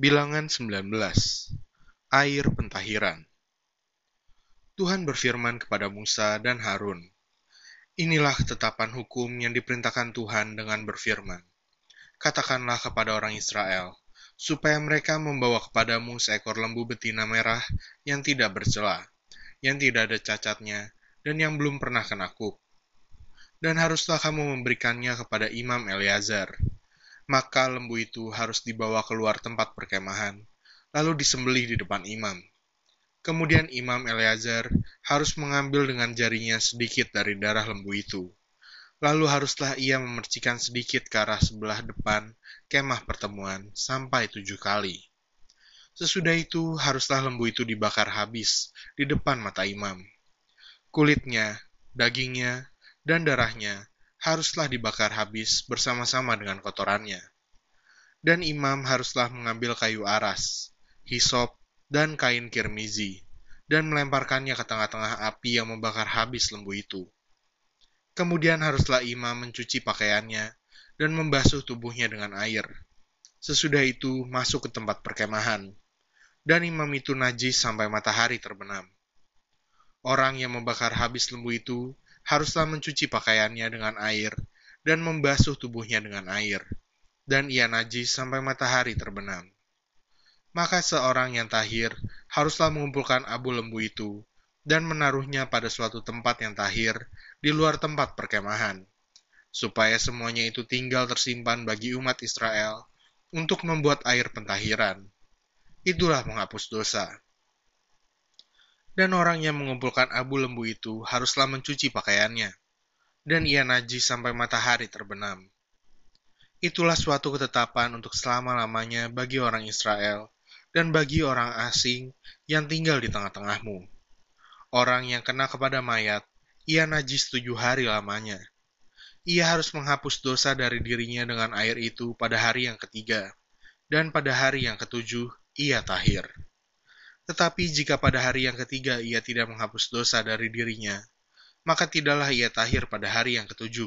Bilangan 19 Air Pentahiran Tuhan berfirman kepada Musa dan Harun, Inilah ketetapan hukum yang diperintahkan Tuhan dengan berfirman. Katakanlah kepada orang Israel, supaya mereka membawa kepadamu seekor lembu betina merah yang tidak bercela, yang tidak ada cacatnya, dan yang belum pernah kena kup. Dan haruslah kamu memberikannya kepada Imam Eleazar, maka lembu itu harus dibawa keluar tempat perkemahan, lalu disembelih di depan imam. Kemudian Imam Eleazar harus mengambil dengan jarinya sedikit dari darah lembu itu. Lalu haruslah ia memercikan sedikit ke arah sebelah depan kemah pertemuan sampai tujuh kali. Sesudah itu haruslah lembu itu dibakar habis di depan mata imam. Kulitnya, dagingnya, dan darahnya haruslah dibakar habis bersama-sama dengan kotorannya. Dan imam haruslah mengambil kayu aras, hisop, dan kain kirmizi, dan melemparkannya ke tengah-tengah api yang membakar habis lembu itu. Kemudian haruslah imam mencuci pakaiannya dan membasuh tubuhnya dengan air. Sesudah itu masuk ke tempat perkemahan, dan imam itu najis sampai matahari terbenam. Orang yang membakar habis lembu itu haruslah mencuci pakaiannya dengan air dan membasuh tubuhnya dengan air, dan ia najis sampai matahari terbenam. Maka seorang yang tahir haruslah mengumpulkan abu lembu itu dan menaruhnya pada suatu tempat yang tahir di luar tempat perkemahan, supaya semuanya itu tinggal tersimpan bagi umat Israel untuk membuat air pentahiran. Itulah menghapus dosa dan orang yang mengumpulkan abu lembu itu haruslah mencuci pakaiannya, dan ia najis sampai matahari terbenam. Itulah suatu ketetapan untuk selama-lamanya bagi orang Israel dan bagi orang asing yang tinggal di tengah-tengahmu. Orang yang kena kepada mayat, ia najis tujuh hari lamanya. Ia harus menghapus dosa dari dirinya dengan air itu pada hari yang ketiga, dan pada hari yang ketujuh ia tahir. Tetapi jika pada hari yang ketiga ia tidak menghapus dosa dari dirinya, maka tidaklah ia tahir pada hari yang ketujuh.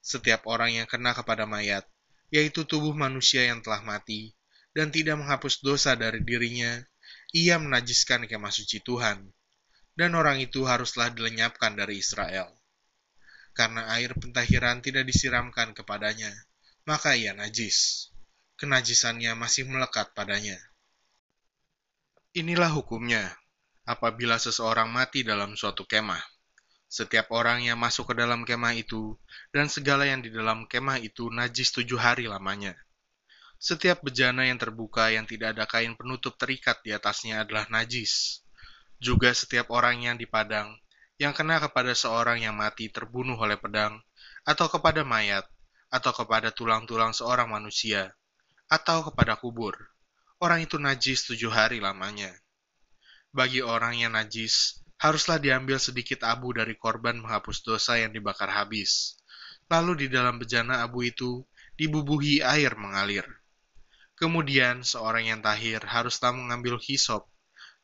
Setiap orang yang kena kepada mayat, yaitu tubuh manusia yang telah mati, dan tidak menghapus dosa dari dirinya, ia menajiskan kemah suci Tuhan, dan orang itu haruslah dilenyapkan dari Israel. Karena air pentahiran tidak disiramkan kepadanya, maka ia najis. Kenajisannya masih melekat padanya. Inilah hukumnya. Apabila seseorang mati dalam suatu kemah, setiap orang yang masuk ke dalam kemah itu dan segala yang di dalam kemah itu najis tujuh hari lamanya. Setiap bejana yang terbuka yang tidak ada kain penutup terikat di atasnya adalah najis. Juga setiap orang yang di padang, yang kena kepada seorang yang mati terbunuh oleh pedang, atau kepada mayat, atau kepada tulang-tulang seorang manusia, atau kepada kubur orang itu najis tujuh hari lamanya. Bagi orang yang najis, haruslah diambil sedikit abu dari korban menghapus dosa yang dibakar habis. Lalu di dalam bejana abu itu dibubuhi air mengalir. Kemudian seorang yang tahir haruslah mengambil hisop,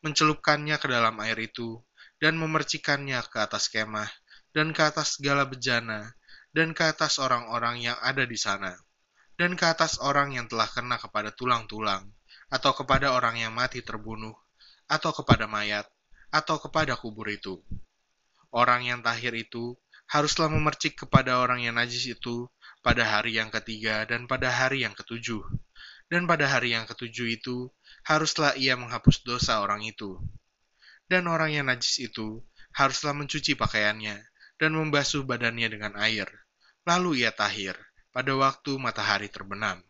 mencelupkannya ke dalam air itu, dan memercikannya ke atas kemah, dan ke atas segala bejana, dan ke atas orang-orang yang ada di sana, dan ke atas orang yang telah kena kepada tulang-tulang atau kepada orang yang mati terbunuh, atau kepada mayat, atau kepada kubur itu. Orang yang tahir itu haruslah memercik kepada orang yang najis itu pada hari yang ketiga dan pada hari yang ketujuh. Dan pada hari yang ketujuh itu haruslah ia menghapus dosa orang itu. Dan orang yang najis itu haruslah mencuci pakaiannya dan membasuh badannya dengan air. Lalu ia tahir pada waktu matahari terbenam.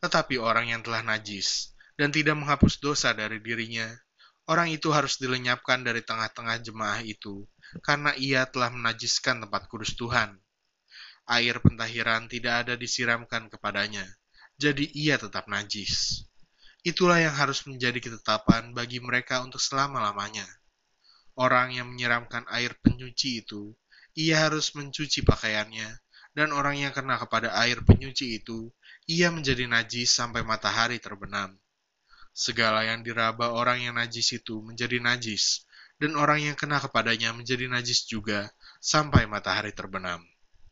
Tetapi orang yang telah najis dan tidak menghapus dosa dari dirinya, orang itu harus dilenyapkan dari tengah-tengah jemaah itu, karena ia telah menajiskan tempat kudus Tuhan. Air pentahiran tidak ada disiramkan kepadanya, jadi ia tetap najis. Itulah yang harus menjadi ketetapan bagi mereka untuk selama-lamanya. Orang yang menyiramkan air penyuci itu, ia harus mencuci pakaiannya, dan orang yang kena kepada air penyuci itu ia menjadi najis sampai matahari terbenam. Segala yang diraba orang yang najis itu menjadi najis, dan orang yang kena kepadanya menjadi najis juga sampai matahari terbenam.